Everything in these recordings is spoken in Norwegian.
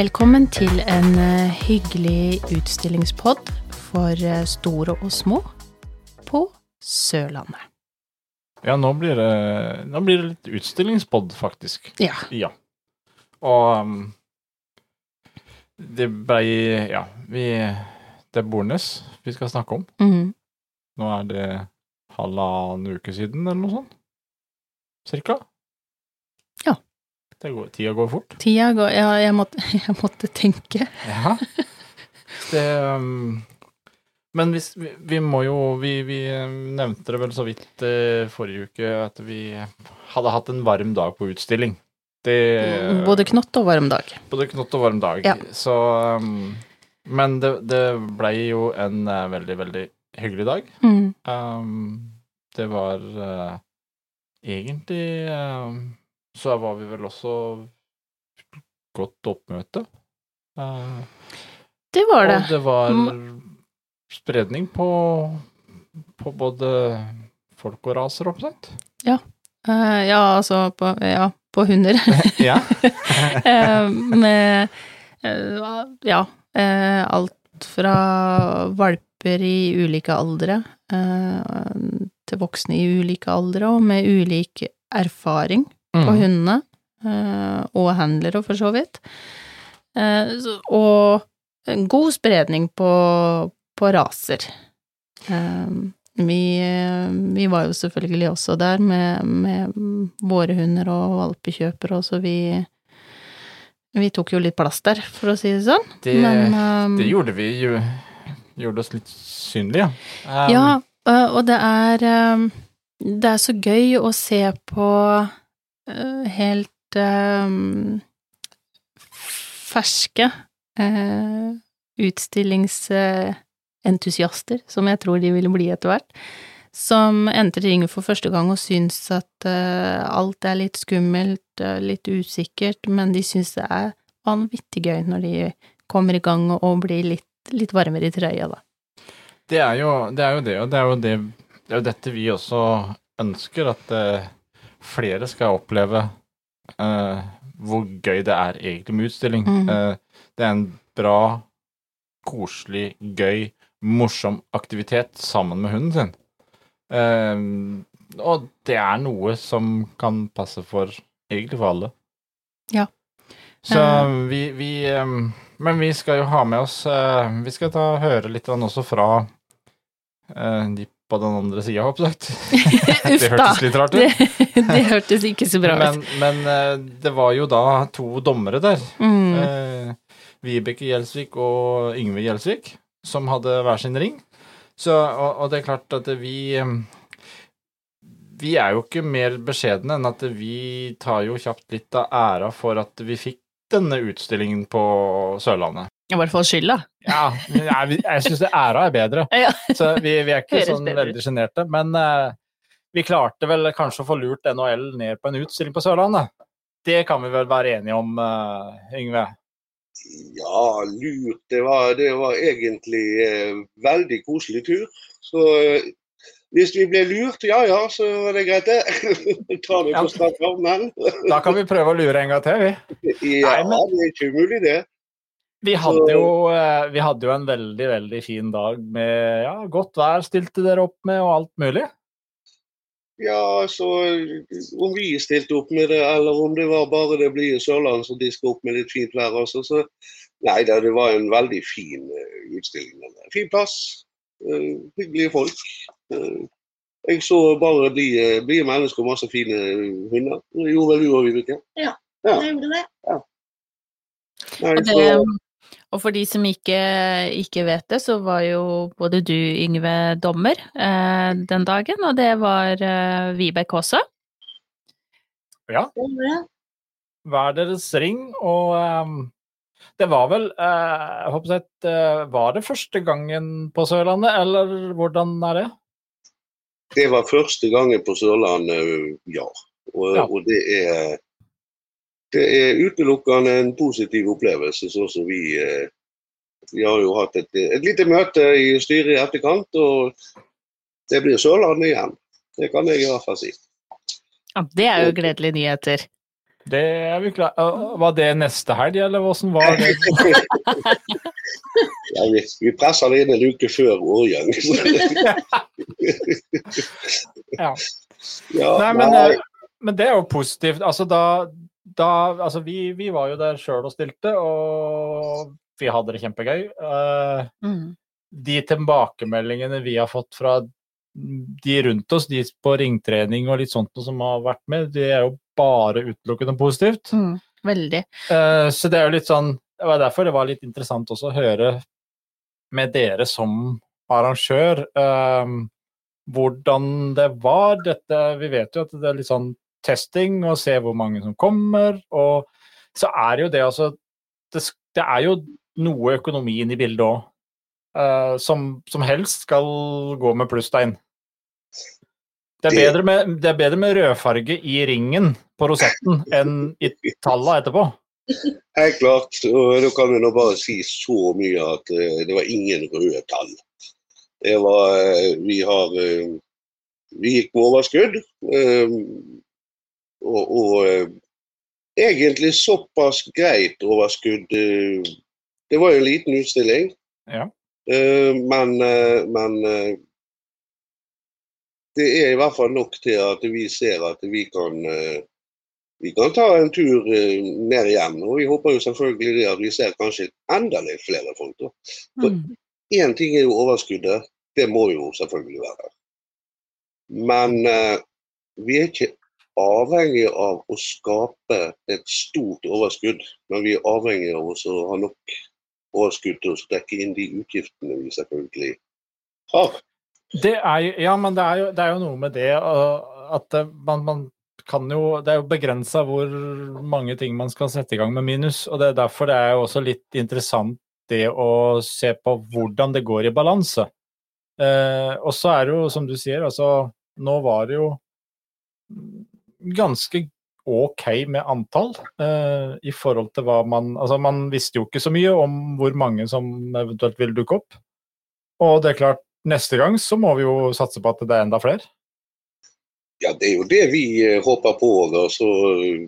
Velkommen til en eh, hyggelig utstillingspod for eh, store og små på Sørlandet. Ja, nå blir det, nå blir det litt utstillingspod, faktisk. Ja. Ja. Og um, det blei Ja, vi Det er Bornes vi skal snakke om. Mhm. Nå er det halvannen uke siden, eller noe sånt. Cirka. Går, tida går fort. Tida går Ja, jeg måtte, jeg måtte tenke. Ja. Det um, Men hvis, vi, vi må jo vi, vi um, nevnte det vel så vidt uh, forrige uke at vi hadde hatt en varm dag på utstilling. Det Både knott og varm dag. Både knott og varm dag. Ja. Så um, Men det, det blei jo en uh, veldig, veldig hyggelig dag. Mm. Um, det var uh, egentlig um, Så var vi vel også godt oppmøte. Uh, Det var det. og det var Mm. spredning på, på både folk og raser, omtrent. Ja. Uh, ja, altså på, ja, på hunder. ja. uh, med eh, ja, eh, alt fra valper i ulike aldre eh, til voksne i ulike aldre, og med ulik erfaring på Mm. hundene, eh, og handlere for så vidt. Eh, og en god spredning på, på raser. Eh, vi, vi var jo selvfølgelig også der med, med våre hunder og valpekjøpere, og så vi vi tok jo litt plass der, for å si det sånn. Det, Men um, det gjorde vi jo. Gjorde oss litt synlige. Um, Ja, og det er Det er så gøy å se på helt um, ferske uh, utstillingsentusiaster, som jeg tror de vil bli etter hvert, som entrer ringen for første gang og syns at uh, alt er litt skummelt, uh, litt usikkert, men de syns det er vanvittig gøy når de kommer i gang og blir litt, litt varmere i trøya, da. Det er jo det, er det og det er jo, det, det er jo dette vi også ønsker, at eh, flere skal oppleve uh, hvor gøy det er egentlig med utstilling. Mm. Uh, det er en bra, koselig, gøy, morsom aktivitet sammen med hunden sin. Uh, og det er noe som kan passe for egentlig for alle. Ja. Så vi, vi Men vi skal jo ha med oss Vi skal ta høre litt også fra de på den andre sida, håper jeg. Det hørtes litt rart ut. Det, det hørtes ikke så bra ut. men men, det var jo da to dommere der. Mm. Eh, Vibeke Gjelsvik og Yngve Gjelsvik, som hadde hver sin ring. Så, og, og det er klart at vi eh, Vi er jo ikke mer beskjedne enn at vi tar jo kjapt litt av æra for at vi fikk denne utstillingen på Sørlandet. I hvert fall skylda. Ja, jeg, jeg syns æra er bedre. Ja. Så vi, vi er ikke sånn veldig sjenerte. Men uh, vi klarte vel kanskje å få lurt NHL ned på en utstilling på Sørlandet. Det kan vi vel være enige om, uh, Yngve? Ja, lurt. Det var, det var egentlig uh, veldig koselig tur. Så uh, hvis vi ble lurt, ja ja, så var det greit, det. Ta det på strak arm, men Da kan vi prøve å lure en gang til, vi. ja, Nei, men- det er ikke umulig, det. Vi hadde, jo, eh, vi hadde jo en veldig, veldig fin dag med ja, godt vær stilte dere opp med, og alt mulig. Ja, så om vi stilte opp med det, eller om det var bare det blide Sørlandet som diska opp med litt fint vær, altså. Så nei da, det var en veldig fin eh, utstilling. Fin plass. Uh, hyggelige folk. Uh, jeg så bare blide bli mennesker og masse fine hunder. Det gjorde vel du òg, Vibeke? Ja. Jeg gjorde det. Nei, så, det, og for de som ikke, ikke vet det, så var jo både du, Yngve, dommer eh, den dagen, og det var eh, Vibeke også. Ja, det. hver deres ring, og eh, det var vel eh, jeg håper at, eh, Var det første gangen på Sørlandet, eller hvordan er det? det var første gangen på Sørlandet, ja. Og, Ja. og det er det er utelukkende en positiv opplevelse, sånn som vi eh, Vi har jo hatt et, et lite møte i styret i etterkant, og det blir Sørlandet igjen. Det kan jeg i hvert fall si. Ja, det er jo gledelige nyheter. Det er vi klar Var det neste helg, eller åssen var det? Ja, vi, vi presser det inn en uke før Årgjeng. Ja. ja, Nei, men, nei, eh, men det er jo positivt. Altså, da, da Altså, vi, vi var jo der sjøl og stilte, og vi hadde det kjempegøy. Uh, Mm. de tilbakemeldingene vi har fått fra de rundt oss, de på ringtrening og litt sånt som har vært med, det er jo bare utelukkende positivt. Mm. Veldig. Uh, så det er jo litt sånn Det var derfor det var litt interessant også å høre med dere som arrangør Uh, hvordan det var. Dette, vi vet jo at det er litt sånn testing og se hvor mange som kommer. Og så er det jo det altså Det, det er jo noe økonomi inn i bildet òg. som, som helst skal gå med plusstegn. Det er, bedre med, det er bedre med rødfarge i ringen på rosetten enn i tallene etterpå. Helt klart. Og da kan vi nå bare si så mye at eh, det var ingen røde tall. Det var eh, Vi har eh, Vi gikk med overskudd. Og, og eh, egentlig såpass greit overskudd. eh, Det var jo en liten utstilling. Ja. Eh, men men det er i hvert fall nok til at vi ser at vi kan vi kan ta en tur ned igjen. Og vi håper jo selvfølgelig det at vi ser kanskje enda litt flere folk. da. For Én ting er jo overskuddet, det må jo selvfølgelig være. Men eh, vi er ikke avhengig av å skape et stort overskudd, men vi er avhengig av å ha nok overskudd til å dekke inn de utgiftene vi selvfølgelig har. Det er, ja, men det er, jo, det er jo noe med det uh, at man, man kan jo Det er jo begrensa hvor mange ting man skal sette i gang med minus. og det er Derfor det er jo også litt interessant det å se på hvordan det går i balanse. Eh, og så er det jo, som du sier, altså Nå var det jo ganske ok med antall eh, i forhold til hva man Altså, man visste jo ikke så mye om hvor mange som eventuelt ville dukke opp. Og det er klart, neste gang så må vi jo satse på at det er enda flere. Ja, det er jo det vi eh, håper på. Da. Så eh,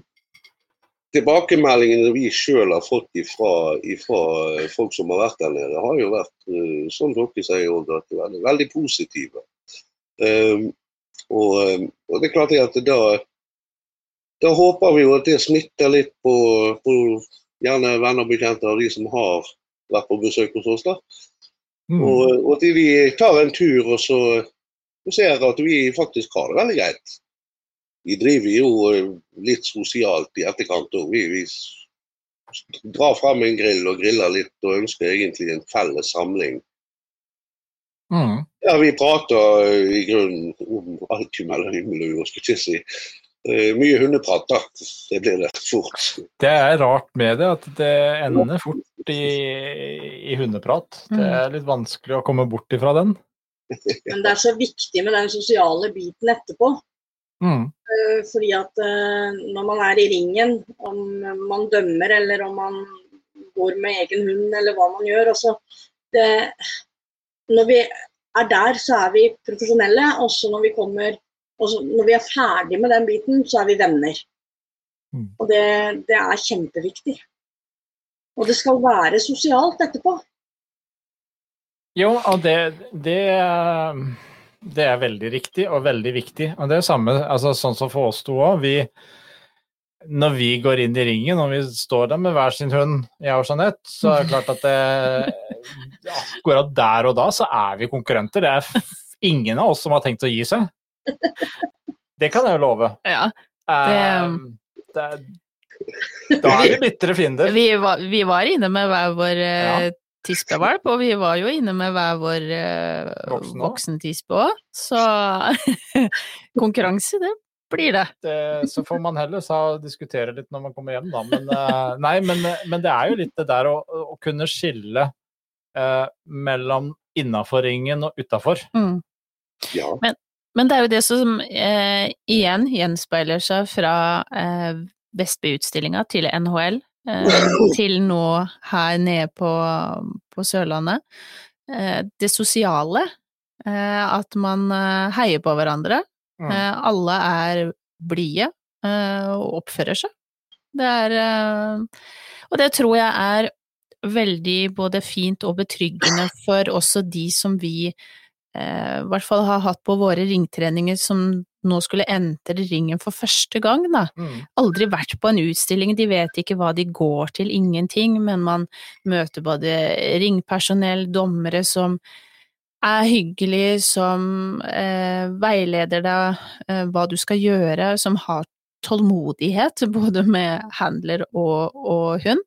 tilbakemeldingene vi sjøl har fått ifra, ifra eh, folk som har vært der nede, har jo vært, sånn dere sier, at det veldig, veldig positive. Um, og, og det er klart det at da, da håper vi jo at det smitter litt på, på gjerne venner og bekjente av de som har vært på besøk hos oss. da. Mm. Og, og at vi tar en tur og så og ser at vi faktisk har det veldig greit. Vi driver jo eh, litt sosialt i etterkant òg. Vi, vi drar frem en grill og griller litt og ønsker egentlig en felles samling. Mm. Ja, vi prater eh, i grunnen om alt mellom himmel og jord, skulle jeg si. Eh, mye hundeprat, da. Det blir det fort. Det er rart med det, at det ender fort i, i hundeprat. Det er litt vanskelig å komme bort ifra den. Men det er så viktig med den sosiale biten etterpå. Mm. Eh, Fordi at eh, når man er i ringen, om man dømmer eller om man går med egen hund eller hva man gjør altså, det, Når vi er der, så er vi profesjonelle. Også når vi kommer også Når vi er ferdig med den biten, så er vi venner. Mm. Og det, det er kjempeviktig. Og det skal være sosialt etterpå. Jo, og det, det, det er veldig riktig og veldig viktig. Og det er samme, altså sånn som for oss to òg. Når vi går inn i ringen, og vi står der med hver sin hund, jeg og Jeanette, så er det klart at det akkurat der og da så er vi konkurrenter. Det er ingen av oss som har tenkt å gi seg. Det kan jeg jo love. Ja. Um, det er, da er vi bitre fiender. Vi var, vi var inne med hver vår Ja. uh, tispevalp, og vi var jo inne med hver vår uh, voksentispe òg, så konkurranse, det blir det. det, så får man heller sa, diskutere litt når man kommer hjem, da. Men, uh, nei, men, men det er jo litt det der å, å kunne skille uh, mellom innafor ringen og utafor. Mm. Ja. Men det er jo det som eh, igjen gjenspeiler seg fra eh, Vestby-utstillinga til NHL, eh, til nå her nede på, på Sørlandet. Eh, det sosiale, eh, at man eh, heier på hverandre. Mm. Eh, alle er blide eh, og oppfører seg. Det er Og det tror jeg er veldig både fint og betryggende for også de som vi i hvert fall har hatt på våre ringtreninger som nå skulle entre ringen for første gang, da. Mm. Aldri vært på en utstilling, de vet ikke hva de går til, ingenting, men man møter både ringpersonell, dommere som er hyggelig, som eh, veileder deg eh, hva du skal gjøre, som har tålmodighet, både med handler og, og hund.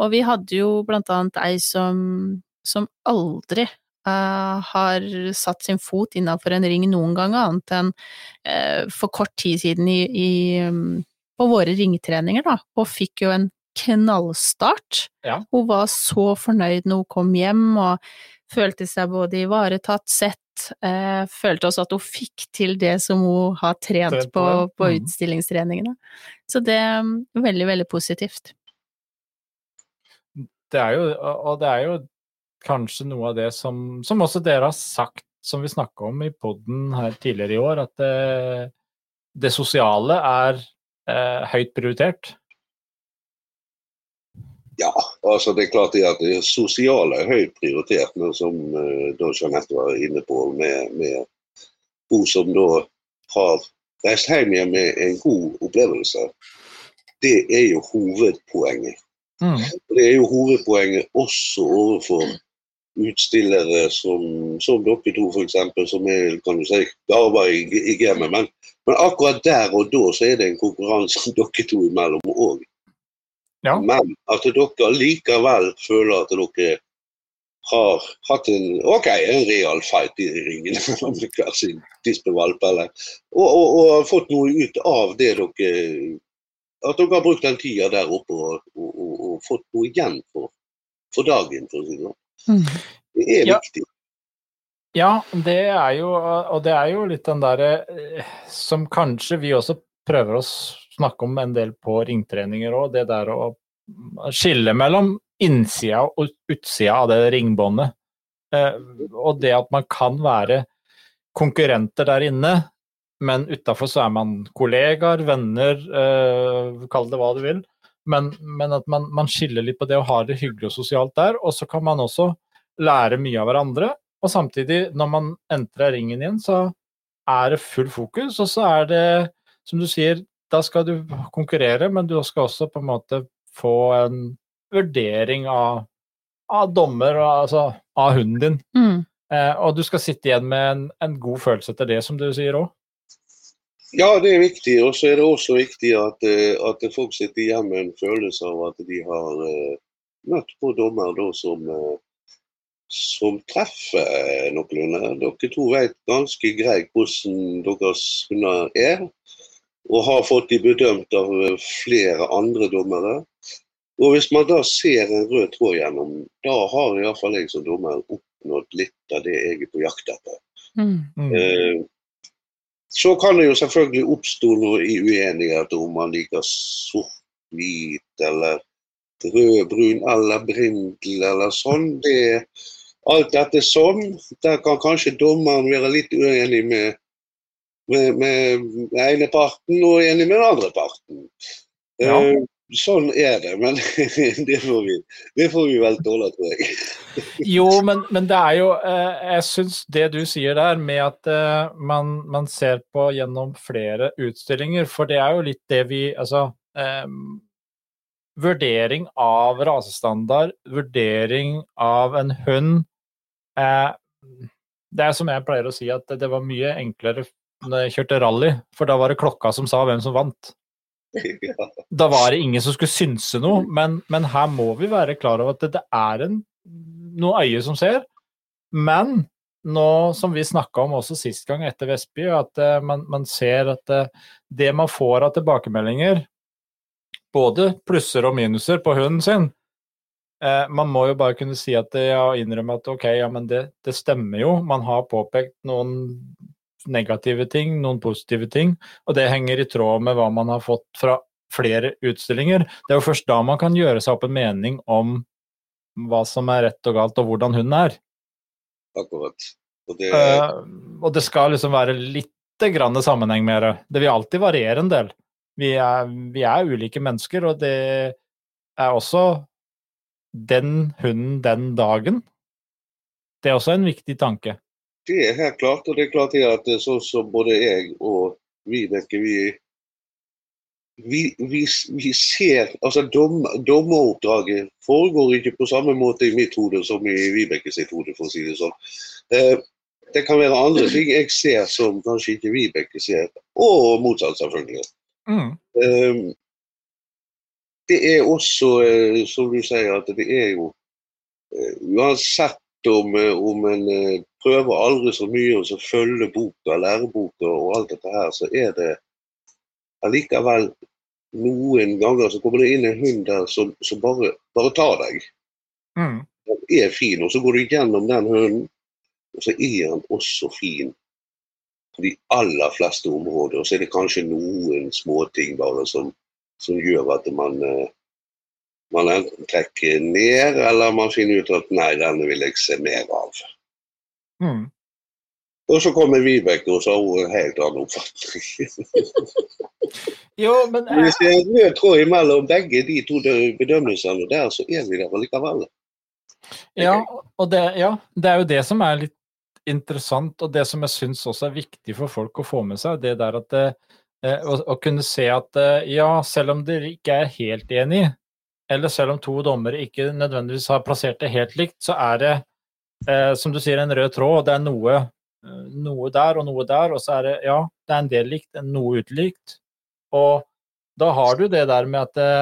Og vi hadde jo blant annet ei som, som aldri eh, har satt sin fot innafor en ring noen gang, annet enn uh, for kort tid siden i, i, um, på våre ringtreninger, da, og fikk jo en knallstart. Ja. Hun var så fornøyd når hun kom hjem, og følte seg både ivaretatt, sett, uh, følte også at hun fikk til det som hun har trent Trent på, på, på Mhm. utstillingstreningene. Så det er um, veldig, veldig positivt. Det er jo, og det er jo kanskje noe av det som, som også dere har sagt, som vi snakka om i poden her tidligere i år, at det, det sosiale er eh, høyt prioritert. Ja, altså det er klart det at det sosiale er høyt prioritert, men som eh, da Jeanette var inne på, med, med hun som da har reist hjem igjen med en god opplevelse, det er jo hovedpoenget. Mm. Det er jo hovedpoenget også overfor utstillere som, som dere to, f.eks., som er kan du si, garver i, i gamet. Men, men akkurat der og da så er det en konkurranse dere to imellom òg. Ja. Men at dere likevel føler at dere har hatt en ok, en real fight i ringen med hver sin tispevalp, eller, og, og, og fått noe ut av det dere At dere har brukt den tida der oppe og, og fått noe igjen for, for dagen, for å si det sånn. Det er Ja. viktig. Ja, det er jo, og det er jo litt den derre eh, som kanskje vi også prøver å snakke om en del på ringtreninger òg, det der å skille mellom innsida og utsida av det ringbåndet. Eh, Og det at man kan være konkurrenter der inne, men utafor så er man kollegaer, venner, eh, kall det hva du vil. Men, men at man, man skiller litt på det å ha det hyggelig og sosialt der, og så kan man også lære mye av hverandre. Og samtidig, når man entrer ringen igjen, så er det full fokus, og så er det, som du sier, da skal du konkurrere, men du skal også på en måte få en vurdering av, av dommer, og altså av hunden din. Mm. Eh, og du skal sitte igjen med en, en god følelse etter det, som du sier òg. Ja, det er viktig. Og så er det også viktig at, eh, at folk sitter igjen med en følelse av at de har eh, møtt på dommer da, som, eh, som treffer noenlunde. Dere to vet ganske greit hvordan deres hunder er, og har fått de bedømt av flere andre dommere. Og hvis man da ser en rød tråd gjennom, da har iallfall jeg som dommer oppnådd litt av det jeg er på jakt etter. Mm. Mm. Eh, Så kan det jo selvfølgelig oppstå noe uenighet om man liker sort-hvit eller rød-brun eller brindel eller sånn. Det, alt dette sånn, der kan kanskje dommeren være litt uenig med, med, med den ene parten og enig med den andre parten. Ja. Eh, Sånn er det, men det får vi, det får vi vel tåle, tror jeg. Jo, men, men det er jo eh, Jeg syns det du sier der, med at eh, man, man ser på gjennom flere utstillinger, for det er jo litt det vi Altså eh, Vurdering av rasestandard, vurdering av en hund eh, Det er som jeg pleier å si, at det, det var mye enklere når jeg kjørte rally, for da var det klokka som sa hvem som vant. Da var det ingen som skulle synse noe, men, men her må vi være klar over at det, det er en, noe øye som ser. Men nå, som vi snakka om også sist gang etter Vestby, at uh, man, man ser at uh, det man får av tilbakemeldinger, både plusser og minuser på hunden sin, eh, man må jo bare kunne si at ja, innrømme at ok, ja, men det, det stemmer jo. Man har påpekt noen negative ting, noen positive ting, og det henger i tråd med hva man har fått fra flere utstillinger. Det er jo først da man kan gjøre seg opp en mening om hva som er rett og galt, og hvordan hunden er. Akkurat. Og det, uh, og det skal liksom være litt grann sammenheng med det. Det vil alltid variere en del. Vi er, vi er ulike mennesker, og det er også den hunden den dagen. Det er også en viktig tanke. Det er helt klart, og det er klart at det sånn som både jeg og Vibeke, vi, vi, vi, vi ser Altså dom, dommeroppdraget foregår ikke på samme måte i mitt hode som i Vibeke sitt hode, for å si det sånn. Eh, det kan være andre ting jeg ser som kanskje ikke Vibeke ser, og motsatt, selvfølgelig. Mm. Eh, det er også, eh, som du sier, at det er jo eh, Uansett om, eh, om en eh, prøver aldri så mye å så følge boka, læreboka og alt dette her, så er det allikevel noen ganger så kommer det inn en hund der som, som bare, bare tar deg. Mm. Den er fin, og så går du gjennom den hunden, og så er han også fin på de aller fleste områder. Og så er det kanskje noen småting bare som, som gjør at man, eh, man enten trekker ned, eller man finner ut at nei, denne vil jeg se mer av. Mm. Og så kommer Vibeke, og så har hun en helt annen oppfatning. Jo, men Hvis det er en rød tråd imellom begge de to bedømmelsene der, så er vi der likevel. Ja, og det, ja, det er jo det som er litt interessant, og det som jeg syns også er viktig for folk å få med seg, det der at eh, å, å kunne se at eh, ja, selv om dere ikke er helt enige, eller selv om to dommere ikke nødvendigvis har plassert det helt likt, så er det, eh, som du sier, en rød tråd, og det er noe, noe der og noe der, og så er det, ja, det er en del likt, noe utlikt, og da har du det der med at det,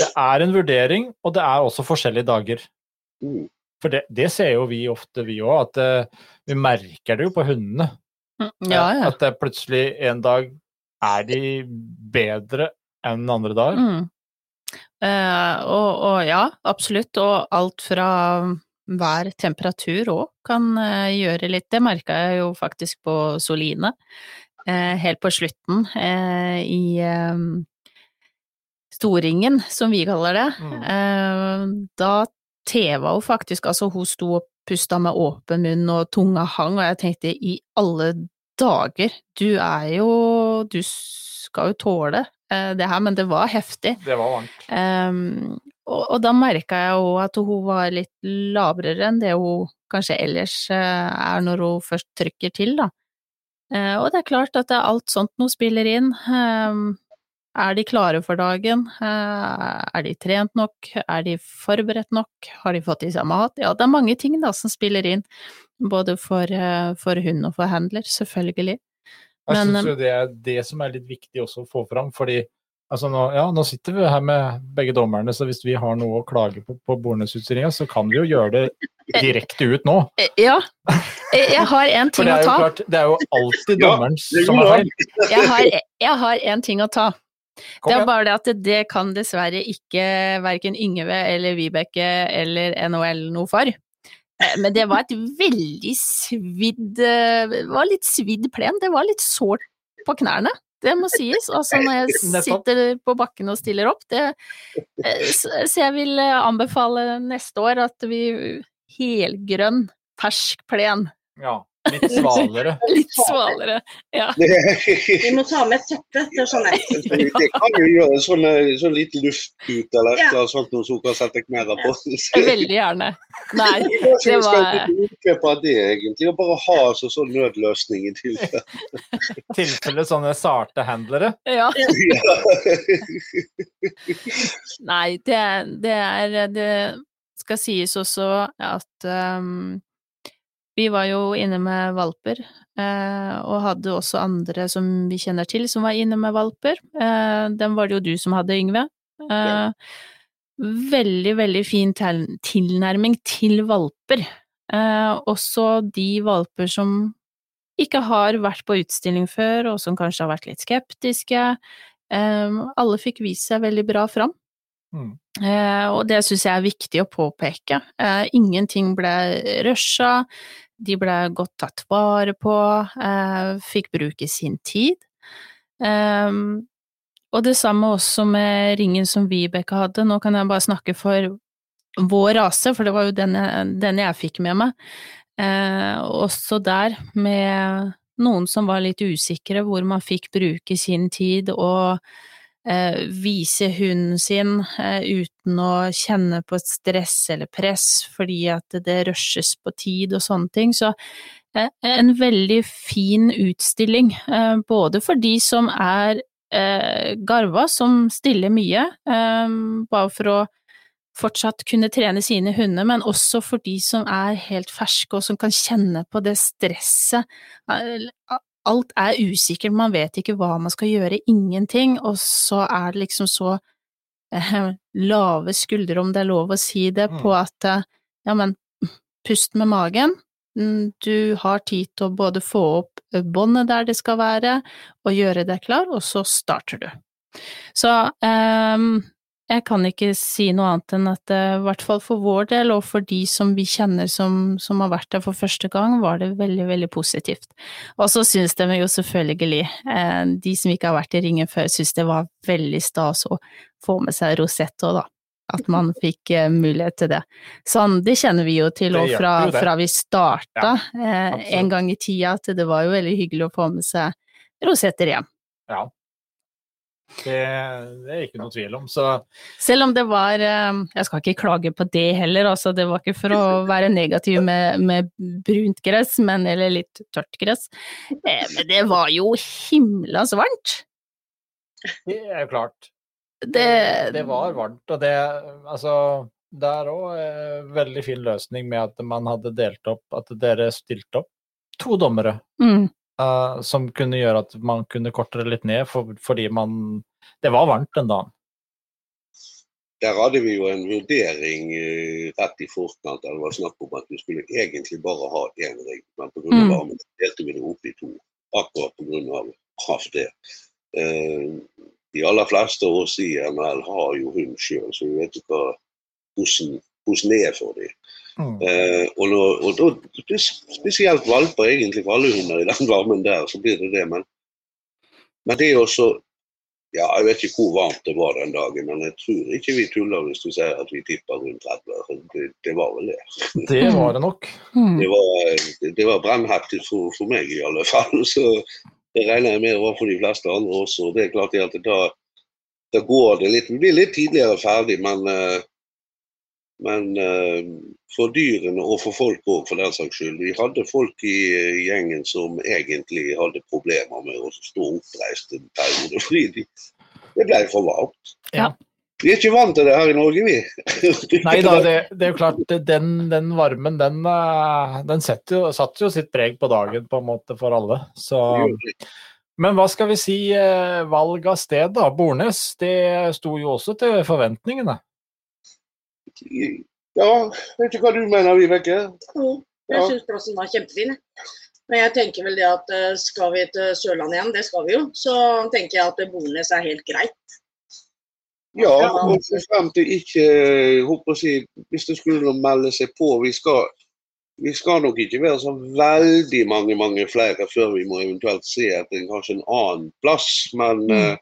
det er en vurdering, og det er også forskjellige dager. Mm. For det, det ser jo vi ofte, vi òg, at eh, vi merker det jo på hundene. Mm, Ja, ja. At det plutselig en dag er de bedre enn andre dager. Mm. Eh, og, og ja, absolutt. Og alt fra hver temperatur òg kan eh, gjøre litt. Det merka jeg jo faktisk på Soline eh, helt på slutten eh, i Storingen, som vi kaller det. Mm. Eh, da teva hun faktisk, altså hun sto og pusta med åpen munn og tunga hang, og jeg tenkte i alle dager, du er jo Du skal jo tåle det her, men det var heftig. Det var varmt. Ehm, og, og da merka jeg òg at hun var litt lavere enn det hun kanskje ellers eh, er når hun først trykker til, da. Eh, og det er klart at det er alt sånt noe spiller inn. Ehm, er de klare for dagen? Eh, er de trent nok? Er de forberedt nok? Har de fått i seg mat? Ja, det er mange ting da som spiller inn, både for, for hund og for handler, selvfølgelig. Jeg Men, syns jo det er det som er litt viktig også å få fram, fordi altså nå, ja, nå sitter vi her med begge dommerne, så hvis vi har noe å klage på på Bornes-utstillinga, så kan vi jo gjøre det direkte ut nå. Eh, Ja, jeg jeg har en For ting det å er jo ta. klart, det er jo alltid dommeren ja, er som har feil. Jeg har, jeg har en ting å ta. Kom Det er bare det at det, det kan dessverre ikke verken Yngve eller Vibeke eller NHL noe for. Eh, Men det var et veldig svidd eh, Det var litt svidd plen. Det var litt sårt på knærne. Det må sies. Altså når jeg sitter på bakken og stiller opp. Det, eh, så jeg vil eh, anbefale neste år at vi helgrønn, fersk plen. Ja, litt svalere. Litt svalere. Ja. Vi må ta med et teppe, til jeg. Det kan jo gjøre sånn, litt sånn liten luftpute eller et Ja. eller annet sånt noe som kan sette knærne på. Veldig gjerne. Nei, det vi skal var utkjøpe av det, egentlig, og bare ha altså, sånn nødløsning i tilfelle. tilfelle sånne sarte handlere. Ja. Nei, det, det er Det skal sies også at ehm, vi var jo inne med valper, eh, og hadde også andre som vi kjenner til som var inne med valper. Eh, den var det jo du som hadde, Yngve. Eh, Ja. Veldig, veldig fin tilnærming til valper. Eh, også de valper som ikke har vært på utstilling før, og som kanskje har vært litt skeptiske. Eh, alle fikk vist seg veldig bra fram. Mm. Eh, og det syns jeg er viktig å påpeke. Eh, ingenting ble rusha, de ble godt tatt vare på, eh, fikk bruke sin tid. Eh, og det samme også med ringen som Vibeke hadde. Nå kan jeg bare snakke for vår rase, for det var jo den jeg, den jeg fikk med meg. Eh, også der med noen som var litt usikre, hvor man fikk bruke sin tid og vise hunden sin eh, uten å kjenne på stress eller press fordi at det rushes på tid og sånne ting. Så eh, en veldig fin utstilling, eh, både for de som er eh, garva, som stiller mye, eh, bare for å fortsatt kunne trene sine hunder, men også for de som er helt ferske og som kan kjenne på det stresset. Alt er usikkert, man vet ikke hva man skal gjøre, ingenting, og så er det liksom så eh, lave skuldre, om det er lov å si det, Mm. på at eh, ja, men pust med magen, Mm, du har tid til å både få opp eh, båndet der det skal være, og gjøre deg klar, og så starter du. Så ehm, jeg kan ikke si noe annet enn at det, i hvert fall for vår del, og for de som vi kjenner som, som har vært der for første gang, var det veldig, veldig positivt. Og så syns de jo selvfølgelig, eh, de som ikke har vært i ringen før, syns det var veldig stas å få med seg rosett òg, da. At man fikk eh, mulighet til det. Sånn, det kjenner vi jo til òg fra, fra vi starta eh, en gang i tida, at det var jo veldig hyggelig å få med seg rosetter hjem. Ja. Det, det er ikke noe tvil om. Så Selv om det var eh, Jeg skal ikke klage på det heller, altså det var ikke for å være negativ med, med brunt gress, men, eller litt tørt gress. Eh, Men det var jo himla så varmt! det er jo klart. Det, det var varmt, og det Altså, det er òg veldig fin løsning med at man hadde delt opp, at dere stilte opp to dommere. mm, eh, som kunne gjøre at man kunne korte det litt ned, for, fordi man Det var varmt den dagen. Der hadde vi jo en vurdering uh, rett i forkant. der Det var snakk om at vi skulle egentlig bare ha én rigg, men pga. Mm. varmen delte vi det opp i to. Akkurat pga. av det. Uh, de aller fleste av oss i ML har jo hund sjøl, så vi vet jo hva, hvordan, hvordan det er for dem. Mm. Eh, og, og da, er spesielt valper, egentlig for alle hunder i den varmen der, så blir det det. Men, men det er også Ja, jeg vet ikke hvor varmt det var den dagen, men jeg tror ikke vi tuller hvis du sier at vi tipper rundt 30. Det, det var vel det. Det var det nok. mm. Det var, det var brennheftig for, for meg i alle fall. Så det regner jeg med det var for de fleste andre også. Det er klart at da, da går det litt Vi blir litt tidligere ferdig, men, eh, men eh, for dyrene og for folk òg, for den saks skyld. Vi hadde folk i gjengen som egentlig hadde problemer med å stå oppreist en periode, fordi de, det ble for varmt. Ja. Vi er ikke vant til det her i Norge, vi. Nei da, det, det er jo klart, den, den varmen, den, eh, den jo, satt jo sitt preg på dagen på en måte for alle. Så Men hva skal vi si, eh, valg av sted, da. Bornes, det sto jo også til forventningene. Ja, vet ikke hva du mener, Vibeke? Jo, jeg Ja. syns plassen var kjempefin. Men jeg tenker vel det at eh, skal vi til Sørlandet igjen, det skal vi jo, så tenker jeg at eh, Bornes er helt greit. Ja, og frem til ikke håper å si, Hvis det skulle melde seg på vi skal, vi skal nok ikke være så veldig mange mange flere før vi må eventuelt se etter kanskje en annen plass. Men, Mm. eh,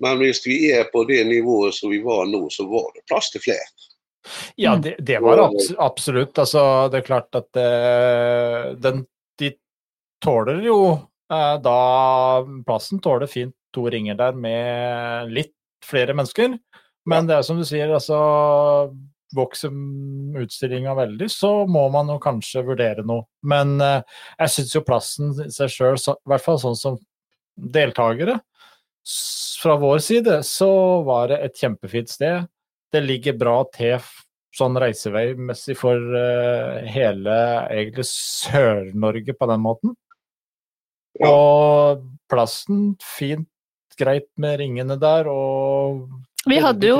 men hvis vi er på det nivået som vi var nå, så var det plass til flere. Ja, Mm. det, det var abs absolutt. Altså, det er klart at eh, den, de tåler jo eh, da Plassen tåler fint to ringer der med litt flere mennesker. Men det er som du sier, altså Vokser utstillinga veldig, så må man jo kanskje vurdere noe. Men eh, jeg syns jo plassen i seg sjøl, i hvert fall sånn som deltakere, fra vår side, så var det et kjempefint sted det ligger bra til sånn reiseveimessig for uh, hele egentlig Sør-Norge på den måten. Ja. Og plassen fint, greit med ringene der, og Vi hadde jo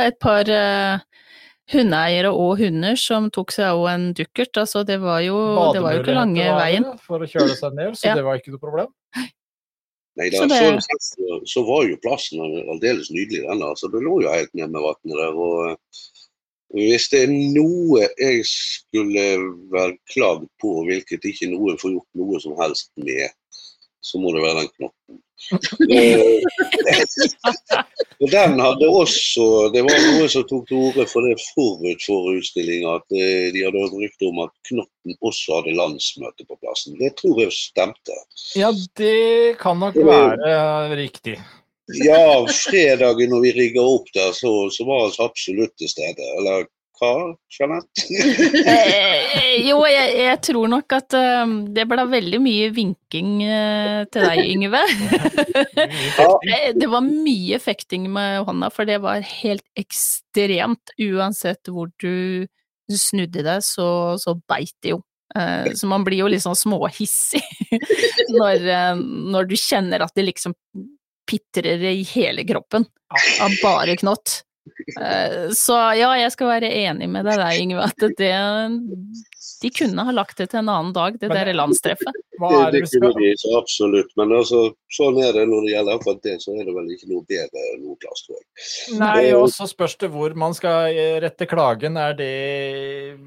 et par uh, hundeeiere og hunder som tok seg av en dukkert, altså det var jo, det var jo ikke lange veien. For å kjøle seg ned, så Ja. det var ikke noe problem. Nei da, Så så, det- så, så var jo plassen aldeles nydelig, den. Altså, det lå jo helt ned med vannet der. og eh, Hvis det er noe jeg skulle vel klagd på, hvilket ikke noen får gjort noe som helst med, så må det være den knotten. Eh, og den hadde også Det var noe som tok til orde for det forut for utstillinga, at eh, de hadde hørt rykte om at Knotten også hadde landsmøte på plassen. Det tror jeg stemte. Ja, det kan nok være riktig. Ja, fredagen når vi rigga opp der, så, så var vi absolutt til stede. Eller hva, Jeanette? Eh, jo, jeg, jeg tror nok at eh, det ble veldig mye vinking uh, til deg, Yngve. Eh, Det var mye fekting med hånda, for det var helt ekstremt. Uansett hvor du snudde deg, så, så beit det jo. Eh, Så man blir jo litt sånn småhissig når, eh, når du kjenner at det liksom pitrer i hele kroppen av bare knott. Eh, Så ja, jeg skal være enig med deg der, Yngve, at det De kunne ha lagt det til en annen dag, det Men- der landstreffet. Det, er det det kunne de så absolutt. Men altså, sånn er det når det gjelder akkurat det, så er det vel ikke noe bedre noe plass, tror jeg. Nei, og så spørs det hvor man skal rette klagen. Er det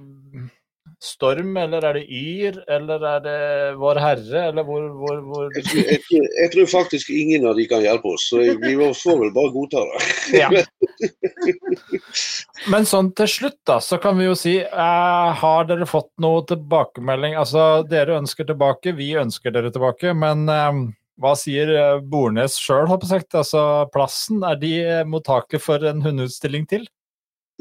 Storm, eller er det Yr, eller er det Vår Herre, eller hvor, hvor, hvor... Jeg, tror- jeg, tror- jeg tror faktisk ingen av de kan hjelpe oss, så vi får vel bare godta det. Ja. Men sånn til slutt, da, så kan vi jo si eh, Har dere fått noe tilbakemelding? Altså, dere ønsker tilbake, vi ønsker dere tilbake, men eh, hva sier eh, Bornes sjøl, på sagt? Altså, plassen, er de eh, mottakelige for en hundeutstilling til?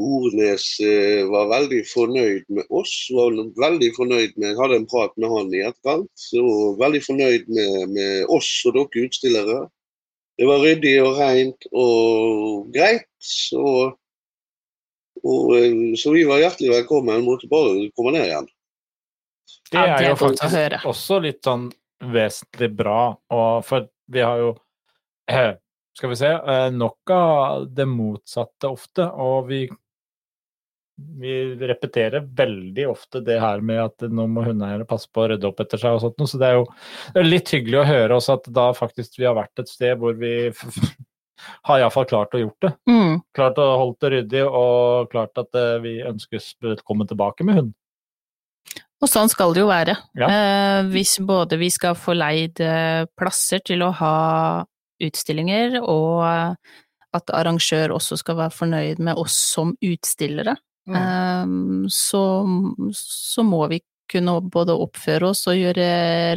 Ornes eh, var veldig fornøyd med oss. var veldig fornøyd med, hadde en prat med han i etterkant. Og Veldig fornøyd med, med oss og dere utstillere. Det var ryddig og rent og greit. Så, og, eh, så vi var hjertelig velkommen. Måtte bare komme ned igjen. Det er jo faktisk også litt sånn vesentlig bra, og for vi har jo eh, Skal vi se Nok av det motsatte ofte, og vi vi repeterer veldig ofte det her med at nå må hundeeiere passe på å rydde opp etter seg og sånt, så det er jo det er litt hyggelig å høre også at da faktisk vi har vært et sted hvor vi har iallfall klart å gjort det. Mm. Klart å holde det ryddig og klart at eh, vi ønskes velkommen tilbake med hund. Og sånn skal det jo være. Ja. Eh, hvis både vi skal få leid eh, plasser til å ha utstillinger, og at arrangør også skal være fornøyd med oss som utstillere, Mm. så, så må vi kunne både oppføre oss og gjøre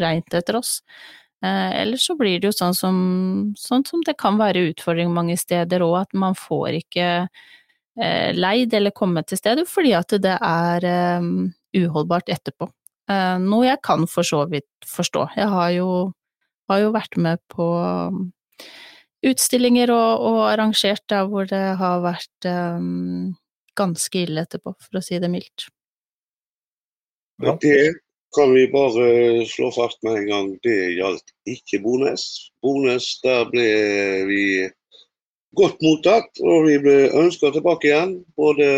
reint etter oss. Eh, ellers så blir det jo sånn som, sånn som det kan være utfordring mange steder òg, at man får ikke eh, leid eller komme til stedet fordi at det er eh, uholdbart etterpå. Eh, noe jeg kan for så vidt forstå. Jeg har jo, har jo vært med på utstillinger og, og arrangert der hvor det har vært um, ganske ille etterpå, for å si det mildt. Ja. Det kan vi bare slå fast med en gang. Det gjaldt ikke Bones. Bones, der ble vi godt mottatt, og vi ble ønska tilbake igjen. Både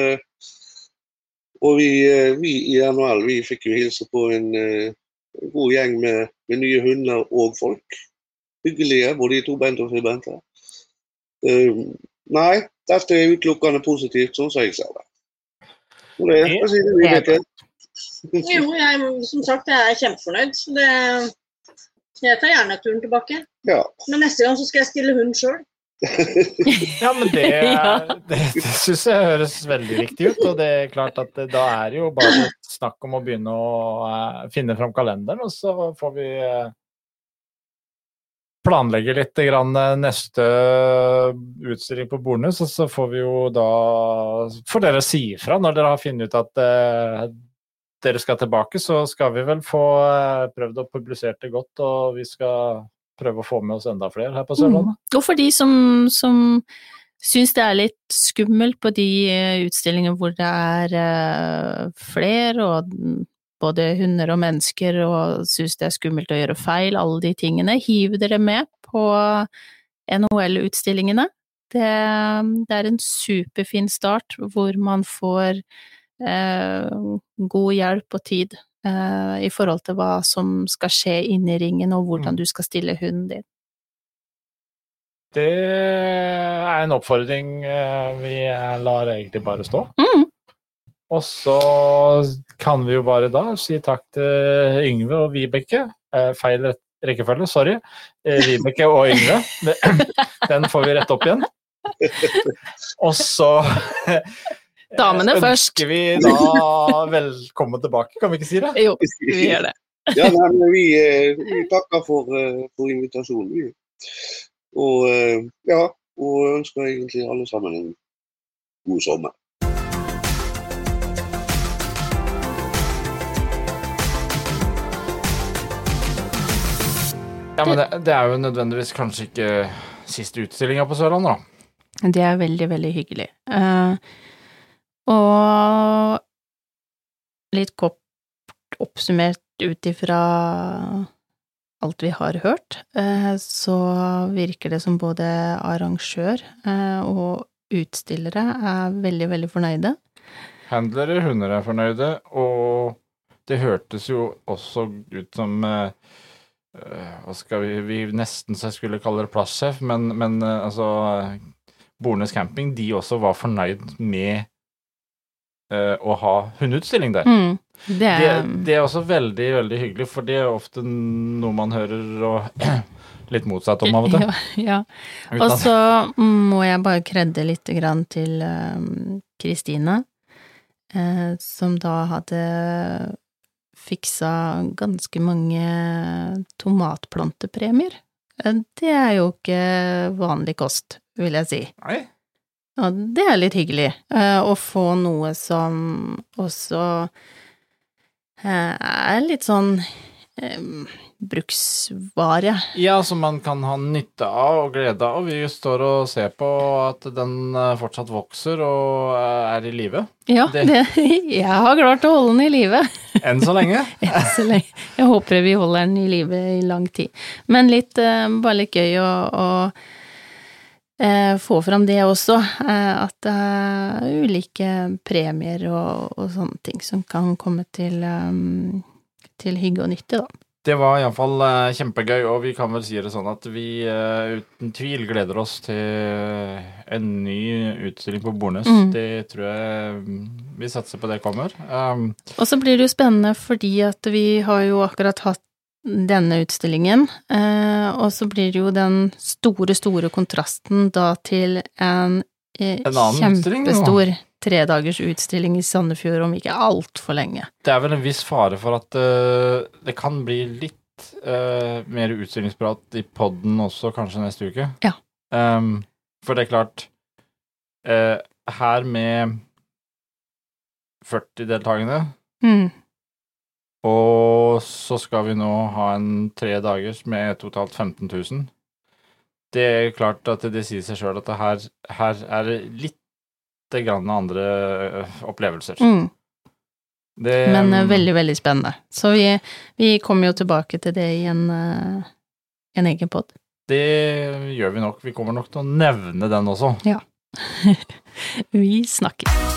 og vi, eh, vi i NHL vi fikk jo hilse på en en god gjeng med, med nye hunder og folk. Hyggelige, både i tobente og Fri Bente. Um, nei, dette er utelukkende positivt, sånn som jeg ser det. Og det, sier du, Vibeke? Jo, jeg, som sagt, jeg er kjempefornøyd. Så det, jeg tar gjerne turen tilbake. Ja. Men neste gang så skal jeg stille hund sjøl. Ja, men det, det, det syns jeg høres veldig riktig ut. Og det er klart at da er det jo bare snakk om å begynne å eh, finne fram kalenderen, og så får vi eh, planlegge litt grann, eh, neste utstilling på Bornes, og så får vi jo da Får dere si ifra når dere har funnet ut at eh, dere skal tilbake, så skal vi vel få eh, prøvd å publisere det godt, og vi skal prøve å få med oss enda flere her på Sørlandet. Og for de som, som syns det er litt skummelt på de eh, utstillingene hvor det er eh, flere, og både hunder og mennesker, og syns det er skummelt å gjøre feil, alle de tingene, hiv dere med på NHL-utstillingene. Det, det er en superfin start, hvor man får eh, god hjelp og tid eh, i forhold til hva som skal skje inne i ringen, og hvordan Mm. du skal stille hunden din. Det er en oppfordring eh, vi lar egentlig bare stå. Mm. Og så kan vi jo bare da si takk til Yngve og Vibeke. Eh, feil rekkefølge, sorry. Eh, Vibeke og Yngve. Den får vi rette opp igjen. Og så eh, Damene først. ønsker vi da velkommen tilbake, kan vi ikke si det? Jo, vi gjør det. Ja, nei, men vi, eh, vi takker for, eh, for invitasjonen. Vi. Og ja, og ønsker egentlig alle sammen en god sommer. Ja, men det, det er jo nødvendigvis kanskje ikke siste utstillinga på Sørlandet, da. Det er veldig, veldig hyggelig. Uh, og litt kort oppsummert ut ifra alt vi har hørt, uh, så virker det som både arrangør uh, og utstillere er veldig, veldig fornøyde. Handlere, hunder er fornøyde, og det hørtes jo også ut som eh, Hva skal vi Vi nesten så jeg skulle kalle det plassjef, men, men eh, altså Bornes camping, de også var fornøyd med uh, å ha hundeutstilling der. Mm, det Det, er det er også veldig, veldig hyggelig, for det er ofte noe man hører og litt motsatt om av og til. Ja, ja. Og så må jeg bare kredde litt grann til um, Kristine, eh, som da hadde fiksa ganske mange tomatplantepremier. Eh, Det er jo ikke vanlig kost, vil jeg si. Nei, Ja, det er litt hyggelig eh, å få noe som også eh, er litt sånn bruksvare. Ja, som man kan ha nytte av og glede av. Vi står og ser på at den fortsatt vokser og er i live. Ja, Det- det, jeg har klart å holde den i live. Enn så lenge. Enn Så lenge. Jeg håper vi holder den i live i lang tid. Men litt, eh, bare litt gøy å, å eh, få fram det også, eh, at det er ulike premier og, og sånne ting som kan komme til, til hygge og nytte, da. Det var iallfall uh, kjempegøy, og vi kan vel si det sånn at vi uh, uten tvil gleder oss til en ny utstilling på Bornes. Mm. Det tror jeg mm, vi satser på det kommer. Um, Og så blir det jo spennende fordi at vi har jo akkurat hatt denne utstillingen, uh, og så blir det jo den store, store kontrasten da til en, eh, En kjempestor utstilling, nå. dagers utstilling i Sandefjord om ikke altfor lenge. det er vel en viss fare for at uh, det kan bli litt uh, mer utstillingsprat i podden også, kanskje neste uke. Ja. Um, for det er klart uh, Her med 40 deltakende, Mm. og så skal vi nå ha en tre dagers med totalt 15 000. Det er klart at det sier seg sjøl at her, her er det litt grann andre øh, opplevelser. Mm. Det, Men eh, veldig, veldig spennende. Så vi, vi kommer jo tilbake til det i en, eh, en egen pod. Det gjør vi nok. Vi kommer nok til å nevne den også. Vi snakkes.